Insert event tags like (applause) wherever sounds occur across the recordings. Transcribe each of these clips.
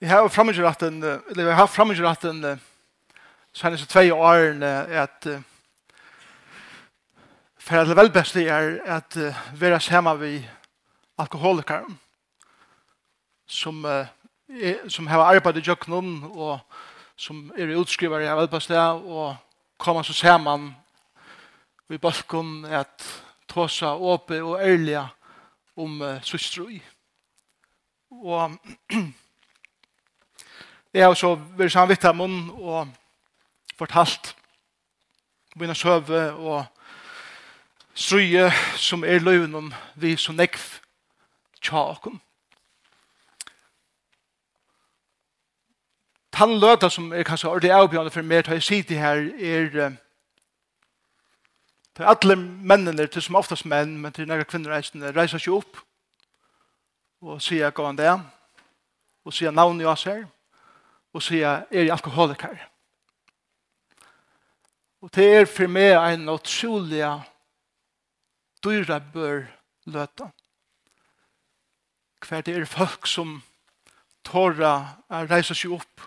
Vi har framgjøratten, eller vi har framgjøratten så hennes og tvei åren at for det vel beste er at uh, være sammen vi alkoholikeren som, uh, som har arbeidet i jøkkenen og som er utskriver i velbeste og kommer så sammen vi balkon at tåsa åpe og ærlige om uh, søstrøy. Og (clears throat) Jeg har så vært sammen vidt av munnen og fortalt mine søve og strøye som er løven om vi som nekv tjaken. Tann løta som er kanskje ordentlig avbjørende for meg til å si det her er til alle mennene, til som oftast menn, men til nære kvinner reisende, reiser seg opp og sier gående det og sier navnet jeg ser og sier er jeg alkoholiker. Og det er for meg en utrolig dyra bør løta. Hver det er folk som tåra å reise seg opp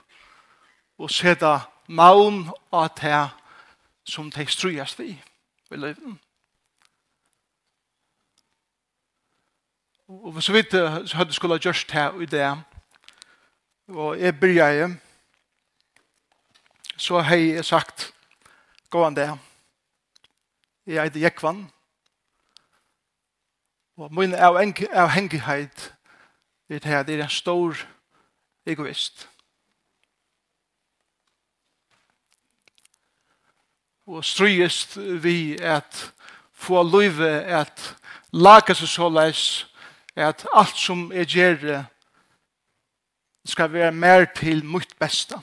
og sette navn av det som de strøyest vi i livet. Og så vidt jeg hadde skulle gjort det i det, Og jeg byrja så har jeg sagt, gå an det. Jeg er det Jekvann, og min avhengighet er det at jeg er en stor egoist. Og stryest vi at få løyve at laga seg så leis at alt som jeg gjør skal være mer til mitt beste.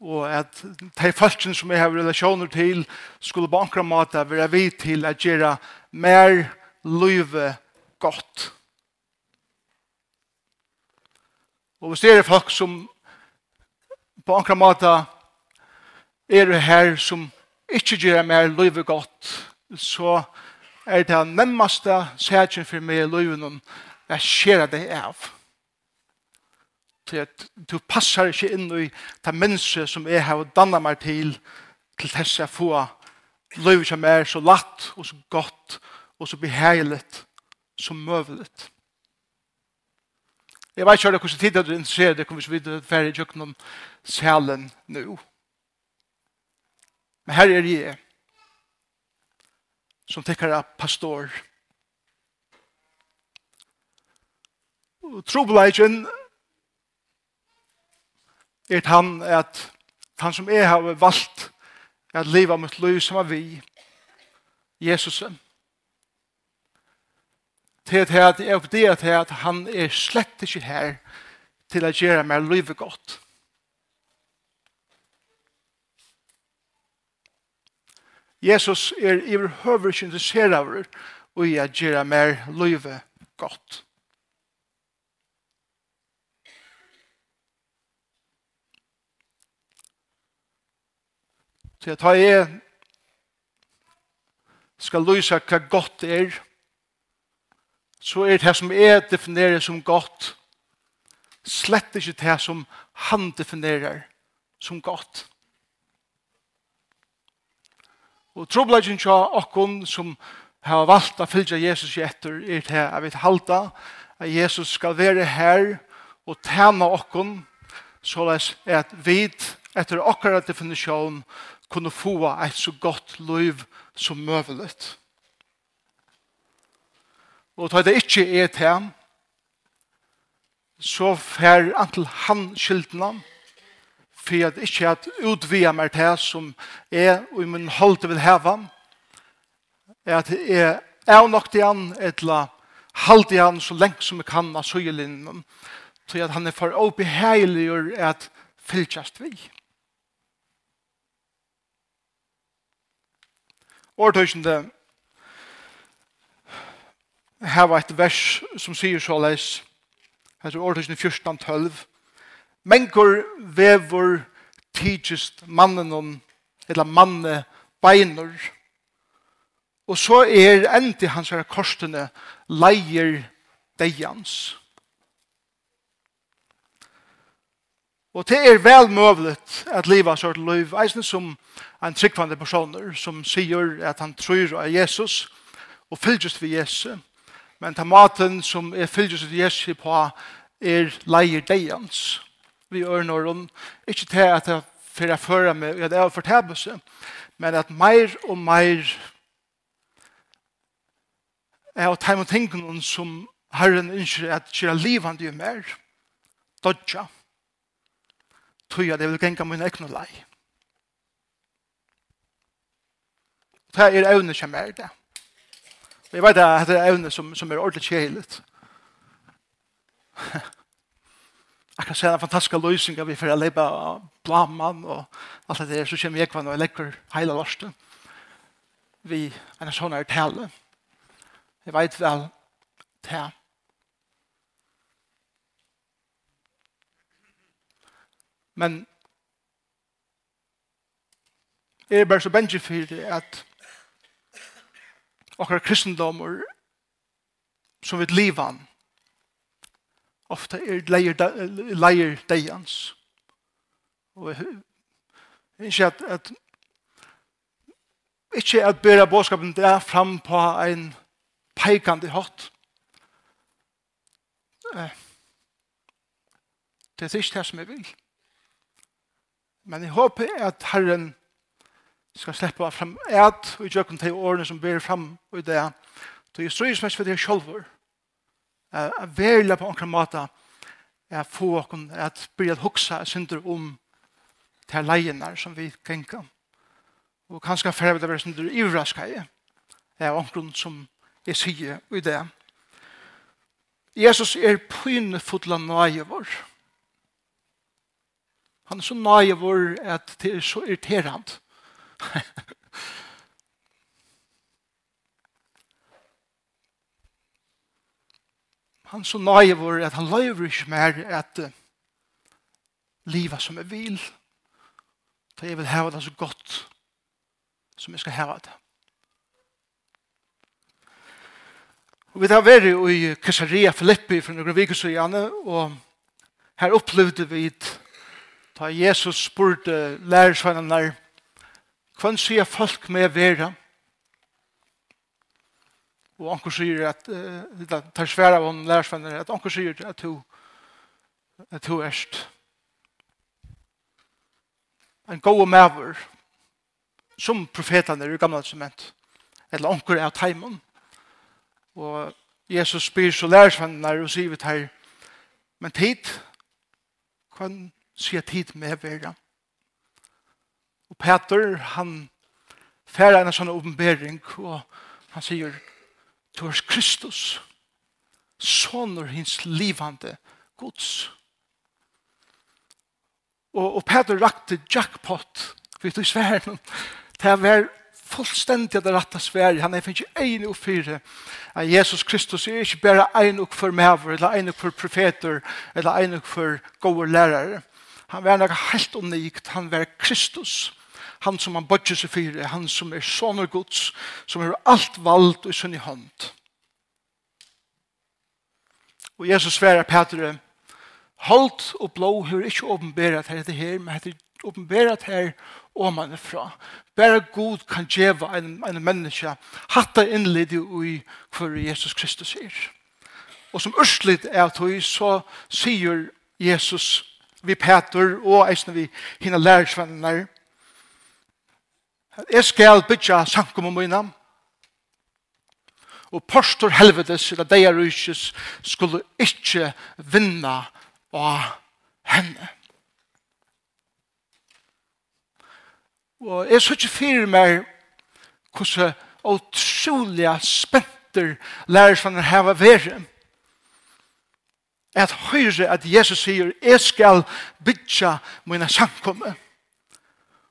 Og at de følelsen som jeg har relasjoner til skulle på ankra måte være vi til at gjøre mer løyve godt. Og hvis det er folk som på ankra måte er her som ikke gjør mer løyve godt, så er det nemmeste sætjen for meg i løyven om Jeg skjer det av. Til at du passer ikke inn i det mennesket som jeg har dannet meg til, til dess jeg får løyve som er så latt og så godt og så behagelig som møvelig. Jeg vet ikke hvordan tid du er interessert, det kommer vi til å være i kjøkken om selen nå. Men her er jeg, som tekker av pastor, Trobeleikjen er han at han som jeg har valgt at leva mitt liv som er vi, Jesus. Til at jeg er på det at han er slett ikke her til at gjøre meg livet godt. Jesus er i høver ikke interesseret over og jeg at gjøre meg livet godt. til at jeg skal løse hva godt er, så er det som jeg definerer som godt, slett ikke det som han definerer som godt. Og trobladjen tja okkon som har valgt å fylgja Jesus i etter, er det jeg vil halda at Jesus skal være her og tjene okkon, så les at vi etter okkara definisjon kunne få et så godt liv som møvelet. Og da det ikke er til ham, så fer antil han skyldene ham, for jeg ikke at utvia meg til som er og i min holde vil heve ham, er at jeg er nok til han, eller halde han så lengt som jeg kan av søgelinnen, så at han er for obeheilig at fylltjast vi. årtøysende her var et vers som sier så leis her er årtøysende 14-12 Mengur vevur tidsist mannen om eller manne beinur. Og så er endi hans her korsene leier deians Og det er vel møvlet at livet så til liv, eisen som en tryggvande personer som sier at han tror av Jesus og fylgjus ved Jesus. Men ta maten som er fylgjus ved Jesus på er leier deians. Vi ørner hun ikke til at jeg fyrir jeg fører meg at jeg har fortebelse, men at meir og meir er å ta imot tingene som Herren ønsker at kjører livet han mer. Dodja. Dodja tror jeg det vil genga min egnu lei. Det er evne som er det. Jeg vet at det er evne som, som er ordentlig kjelit. Jeg kan se den fantastiske løsningen vi får leve av blamman og alt det der, så kommer jeg kvann og legger hele lorsten vi er en sånn her tale. Jeg vet vel, det Men jeg er bare så bensje for det at akkurat kristendommer som vil vi han ofte er leier, leir deians. Og jeg ikke at, at ikke at bæra båskapen der fram på en peikande hatt. Det er ikke det som jeg vil. Men jeg håper at Herren skal slippe av frem et og gjøre til årene som ber frem og det. Så jeg tror ikke for det selv. Jeg vil på en måte jeg får åkken at bli at huksa synder om til leiene som vi tenker. Og kanskje for det være synder i i. Det er åkken som jeg sier i det. Jesus er pynefotla nøye vår. Jesus Han er så naivor at det er så irriterant. (laughs) han er så naivor at han lever ikke mer at uh, livet som er vil. For jeg vil hava det så godt som jeg skal hava det. Og vi har vært i Caesarea Filippi for noen viker siden, og her opplevde vi et Ta Jesus spurte lærersvennerne, hvem sier folk med vera? Og anker sier at, det tar svære av lærersvennerne, at anker sier at du, at du erst. En god maver, som profetene i gamle testament, eller anker av teimen. Og Jesus spyr så lærersvennerne og sier vi til, men tid, hvem sier tid med vera. Og Peter, han færer en sånn åpenbering, og han sier, du er Kristus, sånner hins livande gods. Og, og Peter rakte jackpot, vet du, sværen, til å være fullstendig det rette sværet. Han er ikke en og fire. At Jesus Kristus er ikke bare en og for mever, eller en og for profeter, eller en og for gode lærere. Han var nok helt unikt. Han var Kristus. Han som han bodde seg for, han som er sånne gods, som har alt valgt og sin hånd. Og Jesus sverar Petre, Halt og blå hur ikke åpenberet her etter her, men etter åpenberet her og man er fra. Bare god kan djeva en, en menneske hatta innlidde i hvor Jesus Kristus er. Og som ørsligt er at hun så sier Jesus vi Peter og eisne vi hina lærersvenner. Jeg skal bytja sankum om mina. Og postor helvedes, eller deia rysjes, skulle ikkje vinna av henne. Og jeg så ikke fyrir meg hvordan utrolig spenter lærersvenner hava verre at høyre at Jesus sier, jeg skal bytja mine samkomme.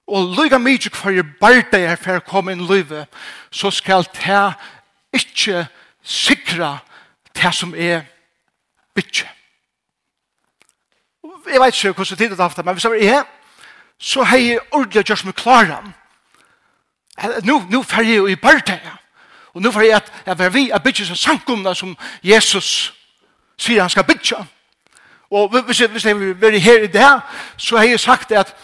Og lyga mykje for jeg barda jeg for å komme inn livet, så skal ta ikkje sikra ta som er bytja. Jeg vet ikke hvordan tid det har haft, men hvis jeg var i så har jeg ordentlig gjort meg klara. Nå, nå fer jeg jo i barda jeg. Og nå fer jeg at jeg var vi at bytja seg samkomna som Jesus sier han skal bytja. Og hvis jeg, hvis jeg vil være her i det så har jeg sagt at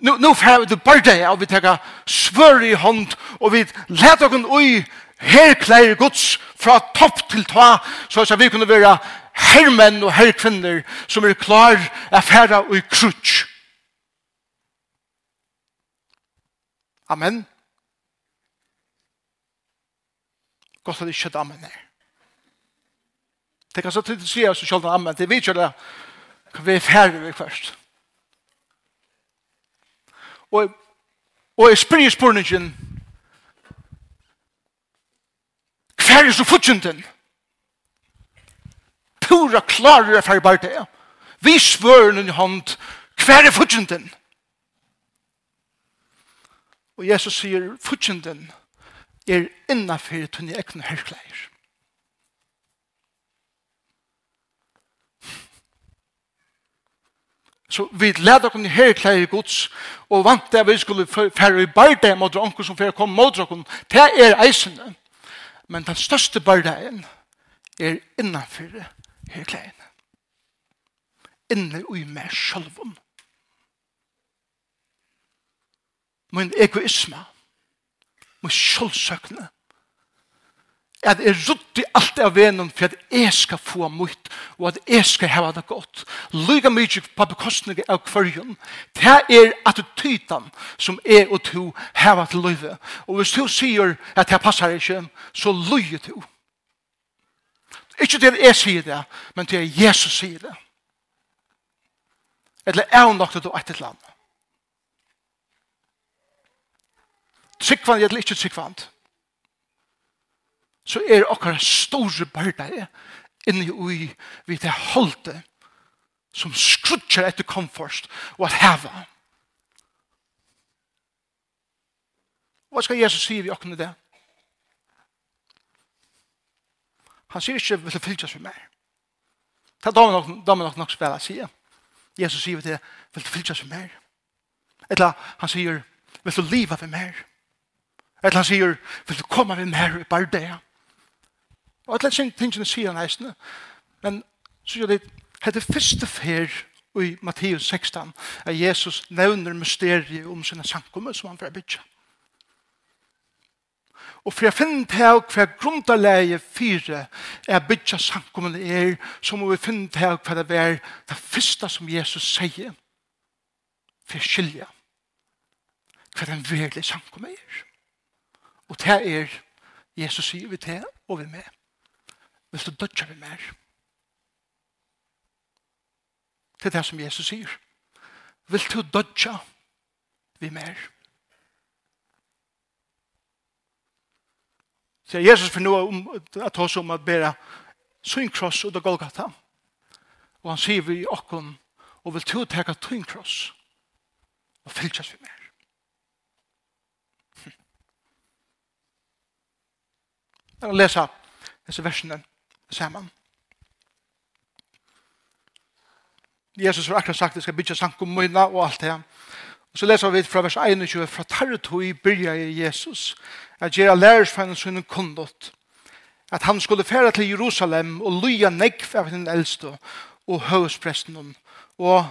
nu, nu får vi det bare det, og vi tar svør i hånd, og vi let oss ui her klær gods fra topp til ta, så at vi kunne være herrmenn og herrkvinner som er klar å fære ui krutsk. Amen. Godt at det ikke er amen her. Det kan så til si oss selv om det vet kjør det, kan vi færre vi først. Og, og jeg spør i spørningen, hver er så fortjenten? Pura klarer jeg færre bare det. Vi svør i hånd, hver er fortjenten? Og Jesus sier, fortjenten er innenfor tunne ekne herklæger. Så vi leder oss her klær i gods, og vant det vi skulle fære i barde mot dronken som fære kom mot dronken, det er eisende. Men den største bardeien er innenfor her klær. Inne i meg sjølvom. Min egoisme, min sjølvsøkne, at jeg rutt alt av venom for at jeg skal få mot og at jeg skal ha det godt lyga mye på bekostning av kvarjon det er attityden som jeg og to har til løyve. og hvis du sier at det passer ikke så lyge du. ikke til jeg sier det men til Jesus sier det eller er hun nok til å et eller annet Tryggvand, eller ikke tryggvann så er okkar store bardei inni ui vi det holde som skrutjar etter komfort og at heva. Hva skal Jesus si vi okkar det? Han sier ikke vil fylgjast vi mer. Det er damen nok nok spela sier. Jesus sier til vil du fylgjast vi mer? Eller han sier vil du liva vi mer? Eller han sier vil du koma vi mer i bardei? Og alle tingene sier han eisene. Men så gjør det, hette første fer i Matteus 16, at Jesus nevner mysteriet om sine sankummer som han får bytja. Og for jeg finner til hva grunnleie fire er bytja sankummen er, så må vi finne til hva det er det første som Jesus sier for skilja hva den virkelig sankummen er. Og det er Jesus sier vi til og vi med hvis du dødja vi mer. Det er det som Jesus sier. Vil du dødja vi mer? Så Jesus for noe om, at oss om at bera sin kross ut av Golgata. Og han sier vi okkom og vil du teka sin kross og fylkjas vi mer. Jeg vil lese disse versene sammen. Jesus har akkurat sagt at jeg skal bytja sankumina og alt det. Og så leser vi fra vers 21, fra tarretøy byrja i Jesus, at jeg lærer for henne sønnen kundot, at han skulle fære til Jerusalem og lyja nekv av henne eldste og høvespresten og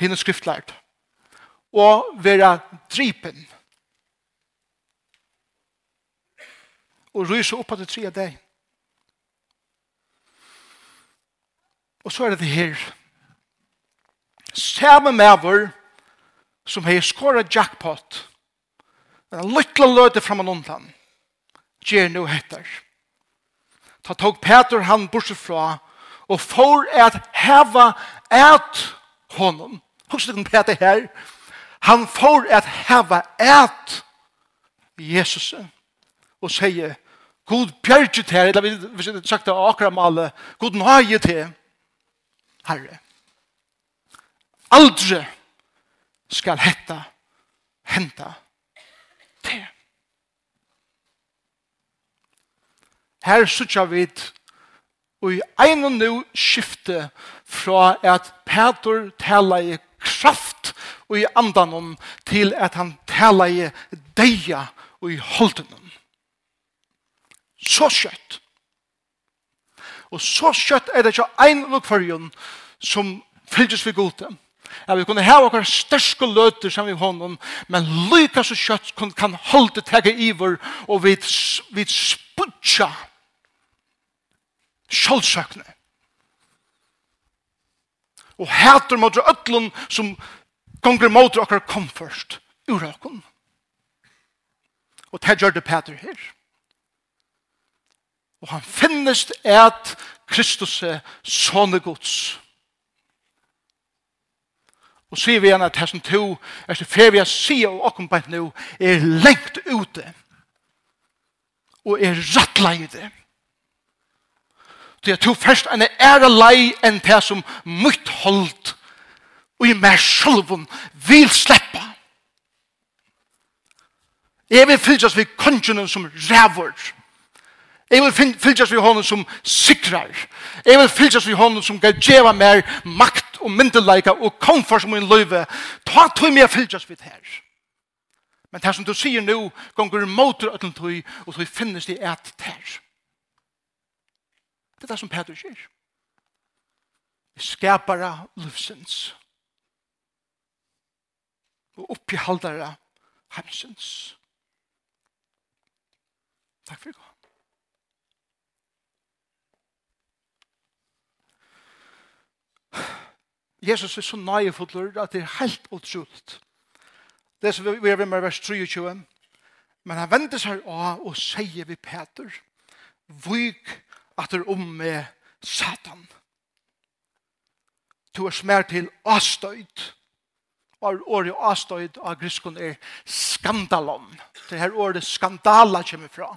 henne skriftlært og være dripen og rysa opp av det tre deg. Og så er det her. Samme maver som har skåret jackpot. en lytte løte fram og Lundland. Gjer nu hettar. Ta tog Peter han bortsett fra og får et heva et honom. Hos det Peter her. Han får at heva et Jesus. Og sier, God bjerget her, eller vi har sagt det akkurat med alle, God nøye til Herre. Aldri skal hetta henta te. Her sutja vid og i ein og nu skifte fra at Petur tala i kraft og i andanon til at han tala i deia og i holdenon. Så skjøtt Og så skjøtt er det ikke en lukførjen som fylles vi gode. Ja, vi kunne hava okkar størske løter sammen med honom, men lykka så kjøtt kan kan holde tega iver og vi, vi spudja sjølvsøkne. Og hæter mot ötlun som gonger mot okkar kom først ur okkar. Og det gjør det Peter her og han finnes et Kristus er sånne gods. Og sier vi igjen at her som to, er så fer vi å si og åkken på nå, er lengt ute og er rattleide. Det er to først en ære lei enn det som mytt holdt og i mer sjølven vil slippe. Jeg vil fylles vi kongen som rævur. Jeg vil fylgjast vi hånden som sikrar. Jeg vil fylgjast vi hånden som kan djeva mer makt og myndelaika og komfort som min løyve. Ta tog meg fylgjast vi her. Men det som du sier nå, gonger motor ötlen tog, og tog finnes det et ter. Det er det som Peter sier. Skapare livsens. Og oppihaldara heimsens. Takk for i Jesus er så nøyefotler at det er helt utroligt. Det er som vi er ved med vers 23. Men han vender seg av og sier vi Peter, Vyk at det er om med Satan. Du er smert til avstøyd. Og året avstøyd av griskon er skandalon. Det her året skandala kommer fra.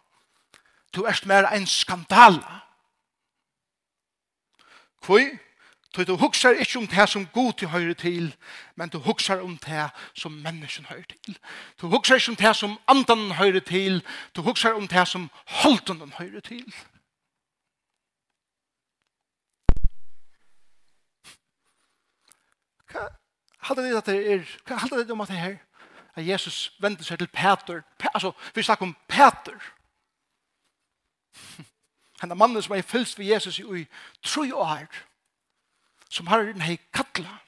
Du er smert en skandala. Hvor? Så du huksar ikkje om det som god til høyre til, men du huksar om det som mennesken høyre til. Du huksar ikkje om det som andan høyre til, du huksar om det som holden den høyre til. Hva halda det at det er? Hva halda det om at det er? At Jesus vender seg til Peter. Pe altså, vi snakker om Peter. Han er mannen som er fylst ved Jesus i ui, tru og her som Herren hei kattla,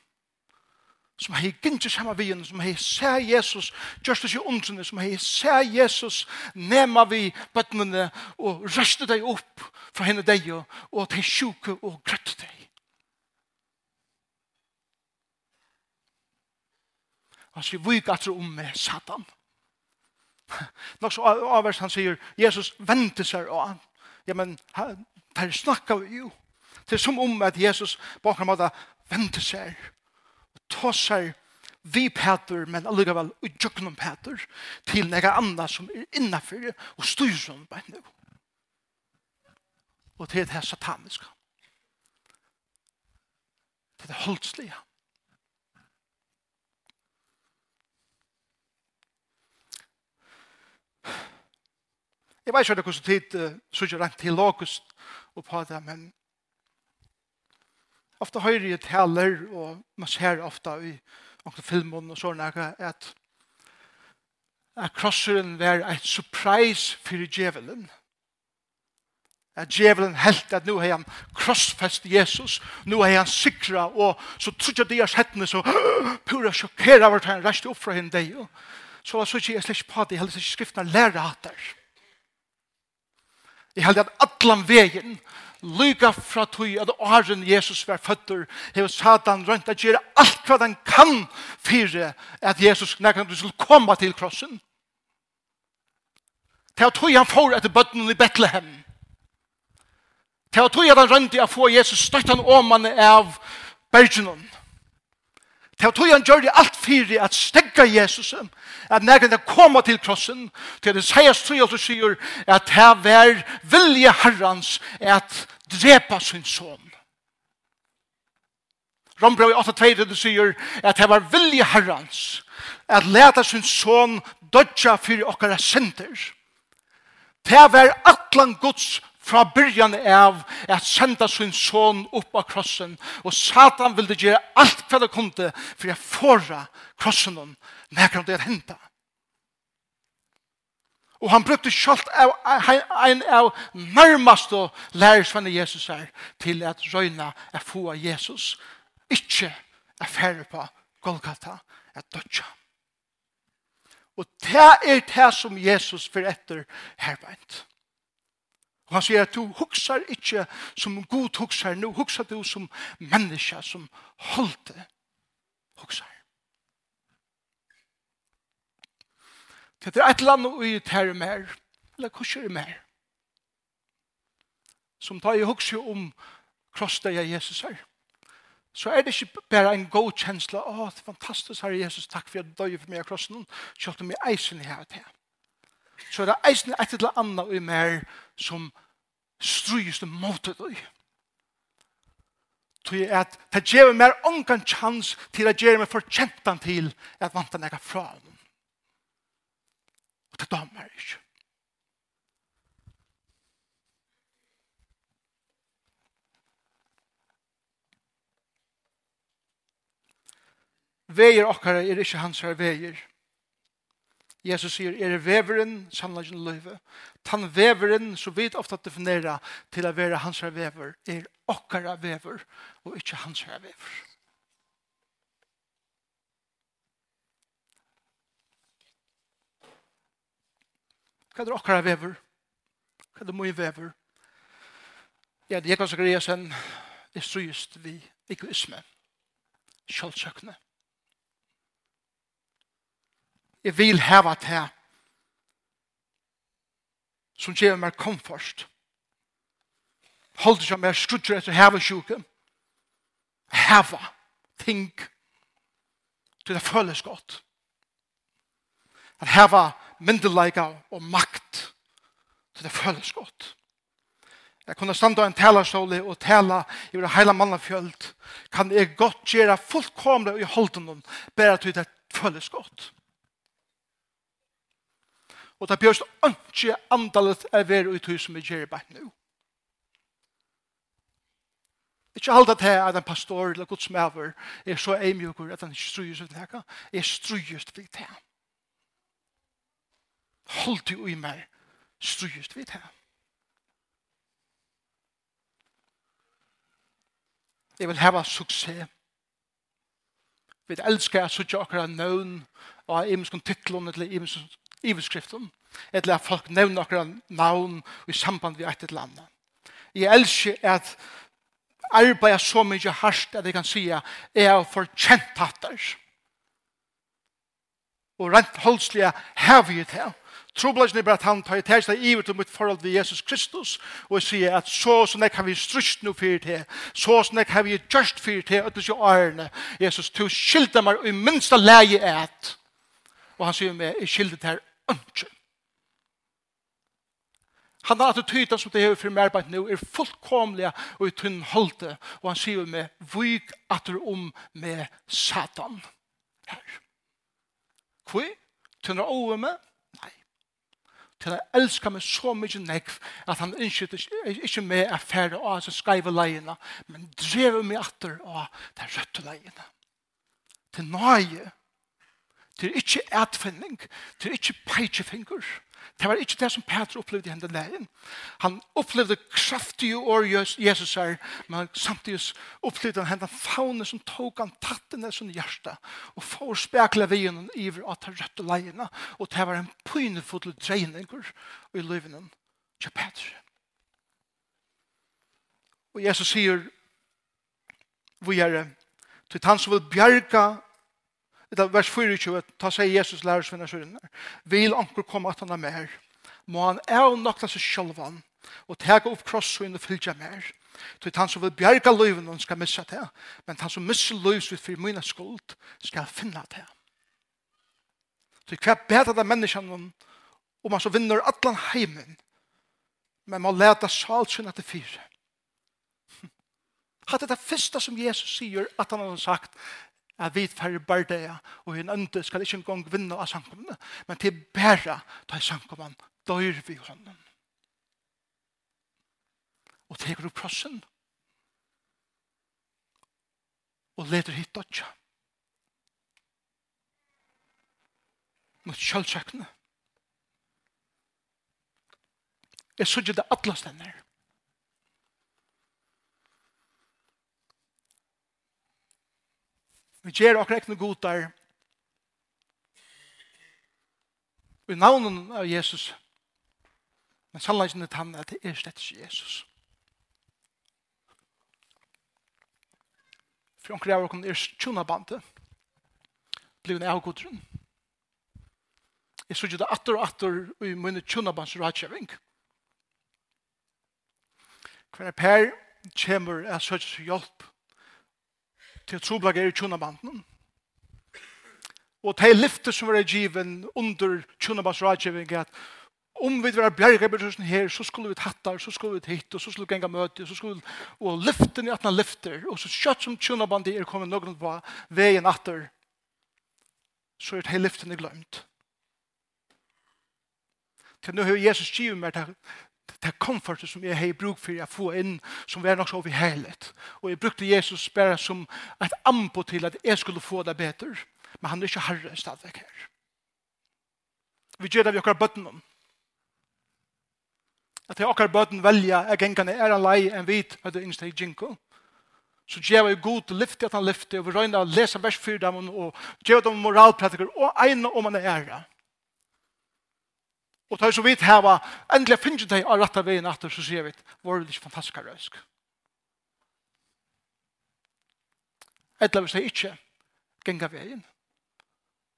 som hei gynnsi sama vi som hei sæ Jesus, gjørst as i ondsinne, som hei sæ Jesus, nema vi bøttnene, og røste deg opp fra henne deg, og til sjuke og grøtte deg. Han sier, vik at om med Satan. (laughs) Nå så avverst han sier, Jesus vente seg og han. Ja, men han, der snakka vi jo. Det er som om at Jesus på en måte venter seg og tar seg vi Peter, men allikevel utjøkken om Peter til noe annet som er innenfor og styrer som på en nå. Og til det her sataniske. Til det holdslige. Jeg vet ikke hvordan tid uh, så ikke rent til August og på det, men ofta høyre jeg taler, og man ser ofta i noen filmen og sånne, at at krosseren var et surprise for djevelen. At djevelen helt at nå har han krossfest Jesus, nå har han sikra, og så trodde jeg deres hettene, så (gasps) pura sjokkera vart han reiste opp fra henne deg. Så la så ikke jeg slett på det, heller ikke skriftene lærer at der. Jeg heldig at atlan vegen, lyga fra tui at åren Jesus var føtter, hever Satan rønt at gjøre alt hva han kan fyre at Jesus nekker du skulle komme til krossen. Til at han får etter bøtten i Bethlehem. Til at at han rønt at få Jesus støtt han åmane av bergenen. Til at han gjør det alt fyre at stegga Jesus at nærkant at komme til krossen til det sier tui at du sier at det var vilje herrans at drepa sin son. Rombrau 8.2 det sier at det var vilje herrans at leta sin son dødja fyrir okkara synder. Det var atlan gods fra byrjan av at senda sin son upp av krossen og Satan ville gjøre alt hva det kunde for å fåra krossen om nærkant det hentet. Og han brukte kjølt av en av nærmeste lærersvenne Jesus her til at røyna er få av Jesus. Ikke er færre på Golgata, er dødja. Og det er det som Jesus for etter herbeint. Og han sier at du huksar ikke som god huksar, nu huksar du som menneske som holdt huksar. Det er et eller annet ui ter mer, eller kurser mer. Som tar i hukse om krossdeg av Jesus her. Så er det ikke bare en god kjensla, å, det er fantastisk, Herre Jesus, takk for at du døg for meg av krossen, kjøtt om jeg eisen i her til. Så er det eisen et eller annet ui mer som strys det mot deg. Tog at det gjør meg ongan chans til at gjør meg forkjentan til at vantan jeg fra dem. Og det damer ikke. Veier okkara er ikke hans her veier. Jesus sier, er veveren sannleggen løyve. Tan veveren, så vidt ofta definera til å være hans her vever, er okkara vever og ikke hans her vever. Hva er det okkara vever? Hva er det mye vever? Ja, det Jakob Zakariasen er så just vi egoisme, kjølsøkne. Jeg vil heva til som gjør meg komfort. Hold det som mer skrutter etter heva sjuke. Heva ting til det føles godt. At heva myndelaika og makt. Så det føles godt. Jeg kunne standa en talerståle og tala i vår heila mannafjöld. Kan jeg godt gjøre fullkomle i holden om, bare til det føles godt. Og det bjørst ønske andalet er veri ut hus som vi gjør bare nå. Ikke alt det her at en pastor eller godsmæver er så eimjukur at han ikke strujus ut det. Jeg strujus ut det her. Hold du i meg, strøyest vidt her. Jeg vil hava suksess. Vi elskar at sutja okra nøvn og imenskon titlun eller imenskon iverskriften eller at folk nevner akkurat navn i samband vi eit eller landa. Jeg elskar at arbeida så mykje hardt at jeg kan si at jeg har kjent hatt Og rent holdslige heavy til Trobladjen er bare at han tar i tærsla i til mitt forhold til Jesus Kristus, og sier at så som jeg har vi strust nå fyrir til, så som jeg har vi gjørst fyrir til, og det er årene, Jesus, du skilder meg i minsta leie et. Og han sier meg, jeg skilder til her ønske. Han har attityden som det er for meg arbeid nå, er fullkomlig og i tunn holde, og han sier meg, vyk atter om med Satan. Her. Hvor? Tunner over meg? til han elskar meg så mykje nekv at han innskytter ikkje med er færre av hans skreive leiene, men drever meg atter av den røtte leiene. Til nøye, til ikkje etfinning, til ikkje peitjefinger, Det var ikke det som Peter opplevde i hendene leien. Han opplevde kraftige år Jesus her, men samtidig opplevde han hendene faune som tok han tattene som hjerte, og får spekla vien iver at han røtte leiene, og det var en pynefull dreininger i livene til Peter. Og Jesus sier, vi er det, til han som vil bjerga Det er vers 24, ta seg Jesus lærer svinner søren Vil anker komme at han er mer. Må han er og nokta seg selv han. og tega opp krossen og fylgja mer. Så han som vil bjerga løyven, han skal missa det. Men han som misser løyven ut for mine skuld, skal finna det. Så hva bedre det menneskene om, om han som vinner atlan heimen, men man leta salsyn etter fire. Hatt det det første som Jesus sier at han har sagt, at vi færre bardeia, og en ønde skal ikke engang vinne av sankommene, men til bæra ta sankommene dør vi hånden. Og teker du prossen, og leder hit dødja. Mot kjølsøkene. Jeg sørger det atlas denne her. Vi gjør akkurat ikke noe god der. I navnet av Jesus. Men sannleggen er tannet at det er slett ikke Jesus. For omkring av åkken er tjona bandet. Bliv en avgodrun. Jeg sier det atter og atter i mine tjona bands rådkjøving. Hver per kommer jeg søker hjelp til troblag er i tjonabanden. Og til lyfter som var given under tjonabands rådgivning at om vi var bjerga i her, så skulle vi tattar, så skulle vi hit, og så skulle vi genga møte, så skulle vi, og lyften i atna lyfter, og så kjøtt som tjonabandi er kommet noen på veien atter, så er det lyften er glemt. Til nå har Jesus givet meg til det er komfortet som jeg har bruk for å få inn, som var nok så overhelet. Og jeg brukte Jesus bare som et ampo til at jeg skulle få det bedre. Men han er ikke herre stadigvæk her. Vi gjør det vi akkurat bøtten om. At jeg akkurat bøtten velger jeg gengene er en lei en vit at det innsteg jinko. Så gjør jeg god til lyfte at han lyfte, og vi røyner å lese vers 4 dem, og gjør dem moralpratikker, og egnet om han er ære. Og tar så vidt heva, endelig finner de av rett av veien etter, så sier vi, var det ikke fantastisk røysk? Eller hvis de ikke genga veien,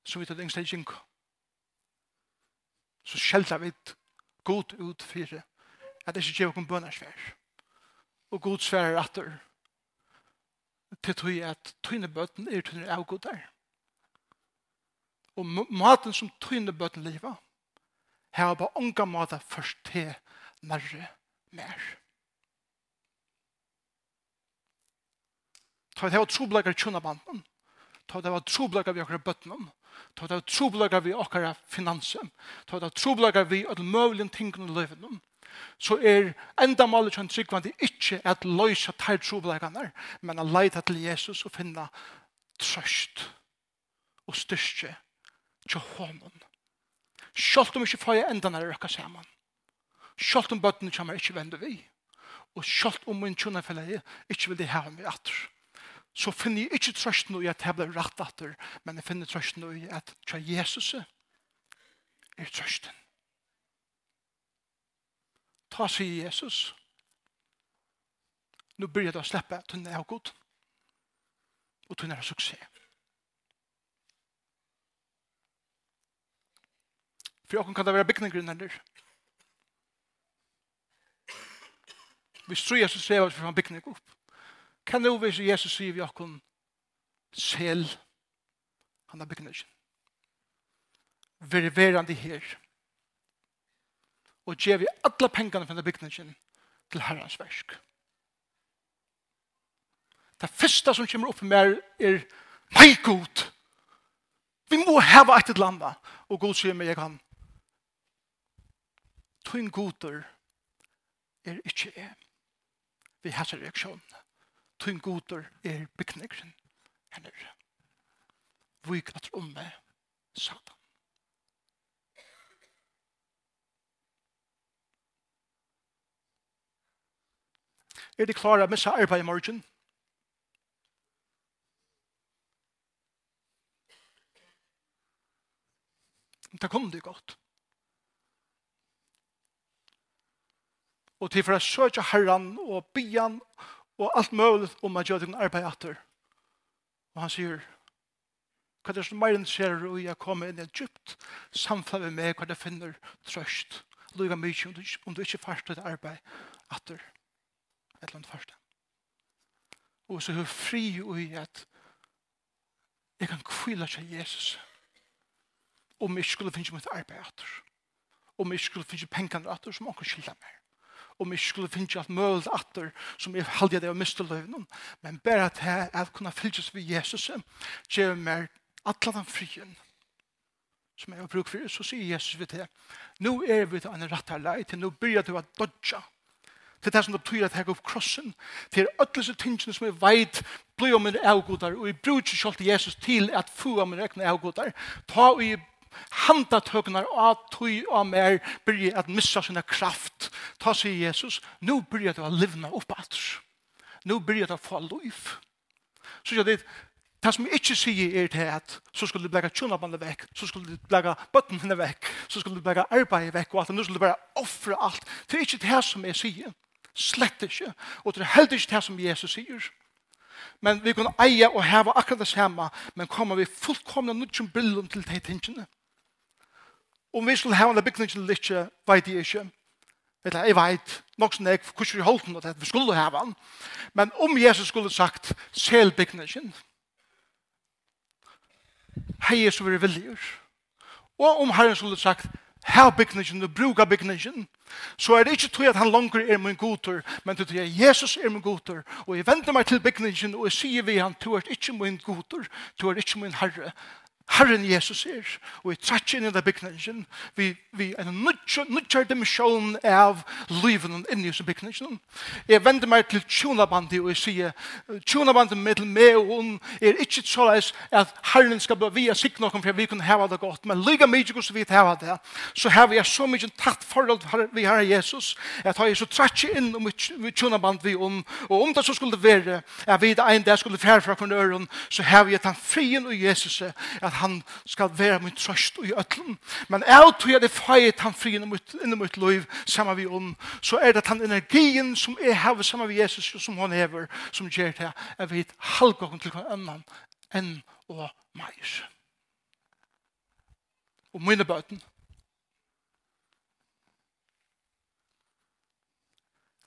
så vidt det yngste de gjenga. Så skjelda vi god ut fire, at det ikke gjør noen bønarsvær. Og god sværer etter, til tog at tøyne bøten er tøyne avgodar. Og maten som tøyne bøten livet, har på unga måte først til nærre mer. Ta det var troblager tjonabanden. Ta det var troblager vi akkurat bøttenen. Ta det var troblager vi akkurat finansen. Ta det var troblager vi at møvlen tingene løvene. Så er enda målet kjent tryggvandig ikke at løysa teir troblagene, men å leita til Jesus og finne trøst og styrke til hånden Sjalt om ikke fag enda når jeg røkka saman. Sjalt om bøttene kommer ikke vende vi. Og sjalt om min tjona fellegi ikke vil de hava meg atter. Så finner jeg ikke trøst noe i at jeg blir rett atter, men jeg finner trøst noe i at tja Jesus er trøsten. Ta seg Jesus. Nu byrjar det å slippe tunne av god. Og tunne av suksess. For åkken kan det være bygninggrunn heller. Vi tror Jesus ser oss for han bygning opp. Kan du overvise Jesus sier vi åkken sel han har bygningen. Ververande her. Og gjev vi alle pengene fra bygningen til Herrens versk. Det første som kommer opp med er, nei god, vi må heva et eller annet. Og god sier meg, jeg kan tun goder er ikkje er. Vi har seg reaksjon. Tun goder er bygningen. Eller, er. Vi kvatter om med Satan. Er de klare å missa arbeid i morgen? Det kom det godt. og til for å søke herren og byen og alt mulig om at gjøre din arbeid etter. Og han sier, hva er det som mer interesserer og jeg kommer inn i Egypt, samfunn med meg hva det finner trøst. Lyga mye om du ikke først til arbeid etter. Et eller annet første. Og så er fri og i at jeg kan kvile seg Jesus. Om jeg skulle finne mitt arbeid etter. Om jeg skulle finne pengene etter som anker skylder meg om jeg skulle finne alt mulig atter som jeg halde det å miste løven Men bare at jeg er kunne fylles ved Jesus gjør meg alle den frien som jeg har brukt for. Så sier Jesus ved det. Nå er vi til en rett her lei til. Nå begynner du å dodge. til det som det betyr at jeg opp krossen. til alle disse tingene som jeg vet blir om min avgodar. Og jeg bruker ikke til Jesus til at få om min egne avgodar. Ta og jeg handatøknar av tøy og mer byrje at missa sinna kraft. Ta seg Jesus, nu byrje det å livna opp at. Nu byrje det å få liv. Så jeg det, det som jeg ikke sier er til at så skulle du blega tjonabandet vekk, så skulle du blega bøttene vekk, så skulle du blega arbeidet vekk, og alt det, nu skulle du bare offre alt. Det er ikke det som jeg sier. Slett ikke. Og det er heller ikke det som Jesus sier. Men vi kan eie og heve akkurat det samme, men kommer vi fullkomne nødgjum brillen til de tingene. Om vi skulle ha en bygning eller ikke, vet jeg ikke. Eller jeg vet nok som jeg, hvordan vi holdt den, at vi skulle ha den. Men om Jesus skulle sagt, sel bygningen, hei Jesus vil viljer. Og om Herren skulle sagt, her bygningen og bruka bygningen, så er det ikke tog at han langer er min godtur, men det tog at Jesus er min godtur, og jeg vender meg til bygningen, og jeg sier vi han, du er ikke min godtur, du er ikke min herre, Herren Jesus er, og vi trekker inn i den bygningen, vi, vi er en nødgjør dimensjon av livet inn i bygningen. Jeg vender meg til tjonabandet, og jeg sier, tjonabandet med meg og hun er ikke så leis at Herren skal bli via sikt noen for vi kunne heve det godt, men lykke mye hvordan vi heve det, så har vi så mye tatt forhold vi har Jesus, at jeg så trekker inn i tjonabandet vi om, og om det så skulle være, at vi det ene der skulle fære fra hverandre, så har vi tatt frien og Jesus, at han skal være min trøst i øtlen. Men jeg tror jeg det feit han fri inn i mitt liv sammen vi om, så er det at han energien som jeg har sammen med Jesus som han hever, som gjør det, jeg vet halvgåken til hver annan enn og meg. Og mine bøten,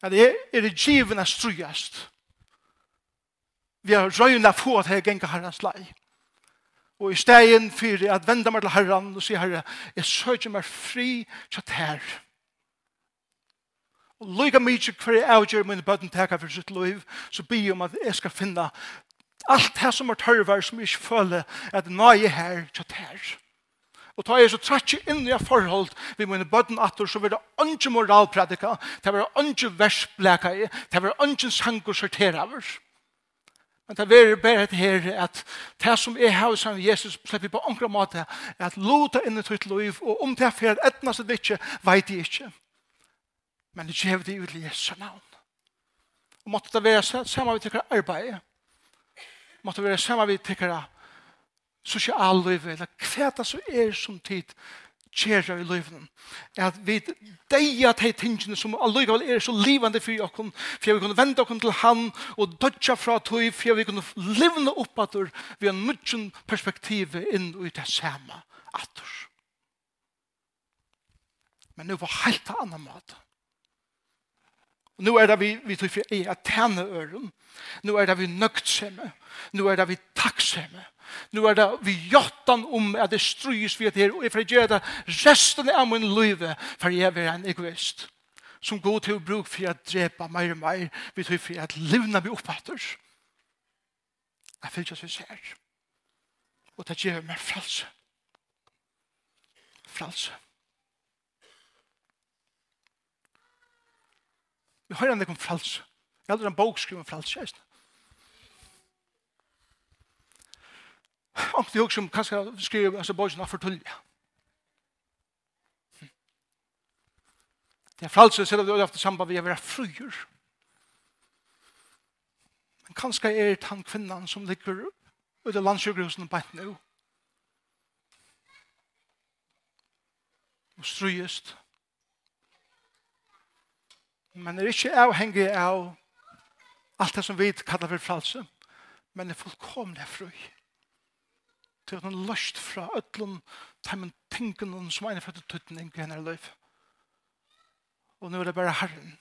at jeg er i given av strøyest. Vi har røyna få at jeg ganger herrens leie. Og i stegen fyrir at venda meg til herran og sier herre, jeg søker meg fri til her. Og lyga mykje hver jeg avgjør mine bøtten teka for sitt liv, så bi om at jeg skal finna alt det som er tørver som jeg ikke føler at nøye her til her. Og ta jeg så trætje inn i forhold vi mine bøtten atter, så vil det ikke moralpredika, det vil ikke versbleka i, det vil ikke sangur sortera over. Men det er bare et her at det som er her som Jesus slipper på ångre måte er at lota inn i tøyt liv og om det er for at etna det ikke vet jeg ikke. Men det gjør det ut i Jesu navn. Og måtte det være sammen vi tykker arbeid. Måtte det være sammen med tikkere sosialliv eller hva det så er som tid kjæra i løyvnen. At vi deia de tingene som allikevel er så livande for oss, for vi kunne vende oss til han og dødja fra tog, for vi kunne livne opp at vi har nødgen perspektiv inn i det samme at Men nu var helt anna mat. Og nå er det vi, vi tror for er tjener øren. Nå er det vi nøgtsemme. Nu er det vi takksomme. Nu er det vi jottan om at det strys vi her, og jeg får gjøre det resten av min liv, for jeg er en egoist. Som går til å bruke for å drepe mer og mer, vi tror for at livna vi oppfatter. Jeg føler ikke at vi ser. Og det gjør meg frelse. Frelse. Vi hører han ikke om frelse. Jeg hadde en bok skrivet om frelse, jeg Og det er som kanskje skriver altså bøysen av fortulje. Det er fralse, selv om det er ofte samband vi er være fruer. Men kanskje er det han kvinnan som ligger ut av landsjøkhusen på et nå. Og strøyest. Men det er ikke avhengig av alt det som vi kallar for fralse, men det er fullkomlig fruer til at han løst fra ødlun, teimen tingene som ene fødte tøtten inn i henne løyf. Og nå er det bare Herren.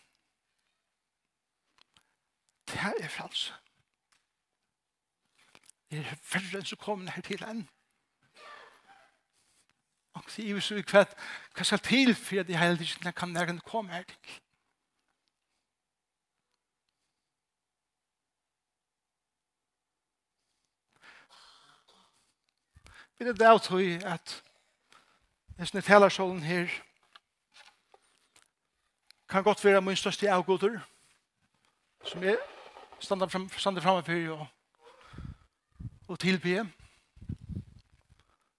Det er frals. Det er verre enn som kommer her til enn. Og det er jo så kvett, hva skal til for at jeg hele tiden kan nærkene komme her til? Vi er det tog at hvis ni taler talersålen her kan godt være min største avgoder som er standa fram, standa framme for og, og tilbe.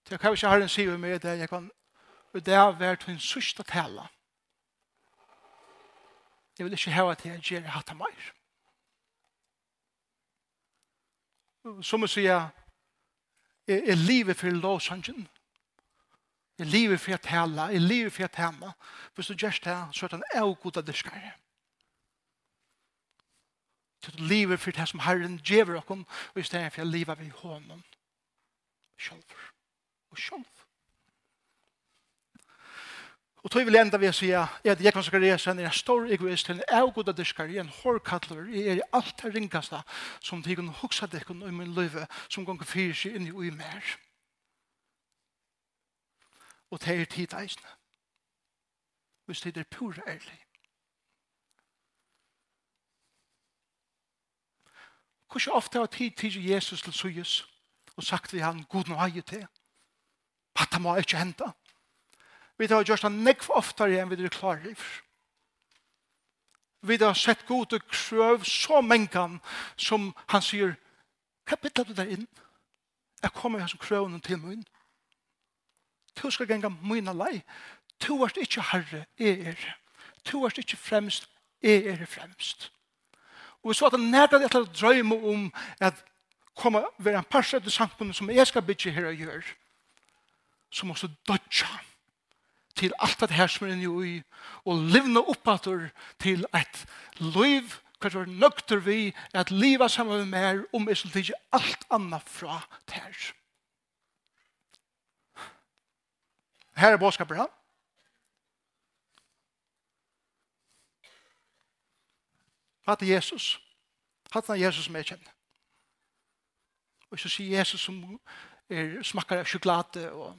Det kan vi ikke en si med det jeg kan og det har vært min største tale. Jeg vil ikke hava til jeg gjør hatt av meg. Som å sier er, er livet for lovsangen. Er livet for å tale, er livet for å tale. Hvis du gjør det, så er det en avgod av diskere. Så er livet for det som Herren gjør dere, og i stedet for å leve ved hånden. Sjølver. Og sjølver. Og tog vil enda vi å si at jeg kan Zakariasen er en stor egoist, en avgoda diskar, en hårkattler, jeg er alt det ringaste som de kan huksa dekken i min løyve, som ganger fyrir seg inn i ui mer. Og det er tid eisne. Hvis det er pur ærlig. Hvordan ofte har tid tid Jesus til suyes og sagt vi han, god nå har jeg til. At det må ikke hente. Vi har gjort det nekv oftere enn vi er klar i. Vi har sett god og krøv så mengan som han sier, hva bittler du der inn? Jeg kommer her som krøvene til min. Du skal genga mina lei. Du er ikke herre, jeg er. Du er ikke fremst, jeg er fremst. Og så at han nærkade etter å drøyme om at komme være en parstret i samfunnet som jeg skal bytje her og gjøre, så måste dødja han til alt det her som er inne i, og livne oppater til et liv, hva er nøkter vi, at livet sammen med mer, om jeg skulle ikke alt annet fra det her. Her er bådskapet han. Hatt er Jesus. Hatt er Jesus som jeg kjenner. Og så sier Jesus som er, smakker av sjokolade og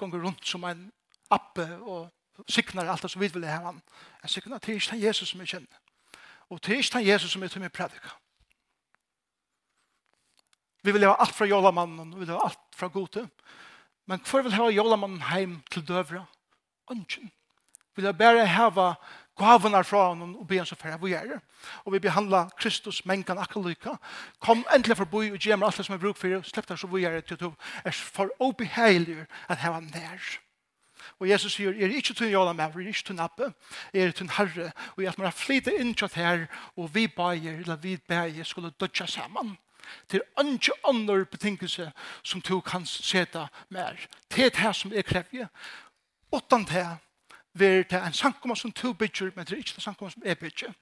gonger rundt som en appe og siknar alt det som vi vil ha han. Jeg siknar til ikke han Jesus som jeg kjenner. Og til ikke han Jesus som jeg til min predika. Vi vil ha alt fra jolamannen, vi vil ha alt fra gode. Men hver vil ha jolamannen heim til døvra? Ønsken. Vi vil ha bare hava gavene fra honom og be han så færre vi gjør. Og vi behandla Kristus mengan akkurat lykka. Kom endelig forbi og gjemmer alt det som er bruk for og slipp deg så vi gjør til du er for obeheilig at heva nær. Og Jesus sier, er ikke tunn jola med, er ikke tunn appe, er tunn herre, og at man har flyttet inn til her, og vi bæger, eller vi bæger, skulle dødja sammen. Det er ikke andre betingelse som du kan seta mer. Det er det som er krevje. Utan det ver til en sankumma som to bygger, men det er ikke en sankumma som er bygger.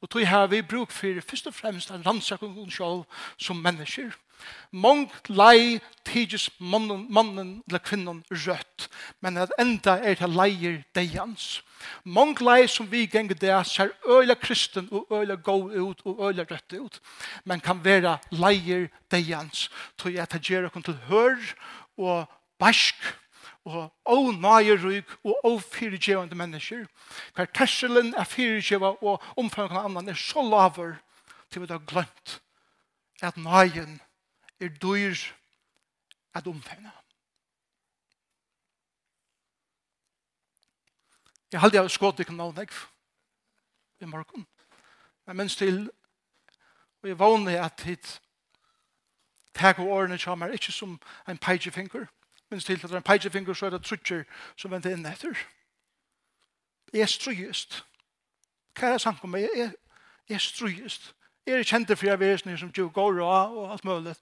Og tog her vi bruk for først og fremst en rannsakning sjål som mennesker. Mångt lei tidsis mannen, mannen eller kvinnen rødt, men at enda er det leier deians. Mångt lei som vi ganger det ser øyla kristen og øyla gå ut og øyla rødt ut, men kan være leier deians. Tog jeg at det gjør til hør og barsk og å nøye ånægeryk og å åfyrtjevende mennesker. Hver terselen er fyrtjeva og omfangen av annan er så laver til vi har glemt at nøyen er dyr at omfangen. Jeg halde jeg skått ikke noen vekk i morgen. Men minst til og jeg vågne at hit takk og årene kommer ikke som en peigefinker, minst til at det er en peitjefinger så er det trutjer som venter inn etter. Jeg er strøyest. Hva er det sank om meg? Jeg er strøyest. Jeg er kjent for jeg vesener som du går og, og alt mulig.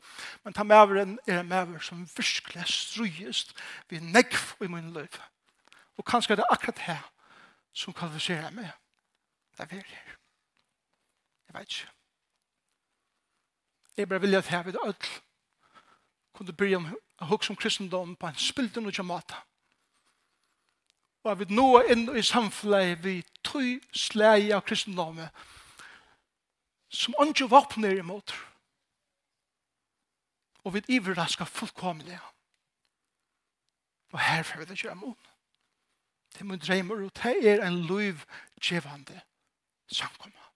Men ta maveren er en med som virkelig er strøyest ved nekv i min liv. Og kanskje er det akkurat her som kvalifiserer meg. Det er veldig her. Jeg vet ikke. Jeg bare vil at her ved ødel kunne byrja å hugsa om kristendom på en spilden og kjamata. Og vi nå er inn i samfunnet vi tog slæg av kristendommet som andre våpner imot. Og vi iverrasker fullkomlig. Og her får vi det kjøre mot. Det er min dreimer, og det er en lovgjevende samkommet.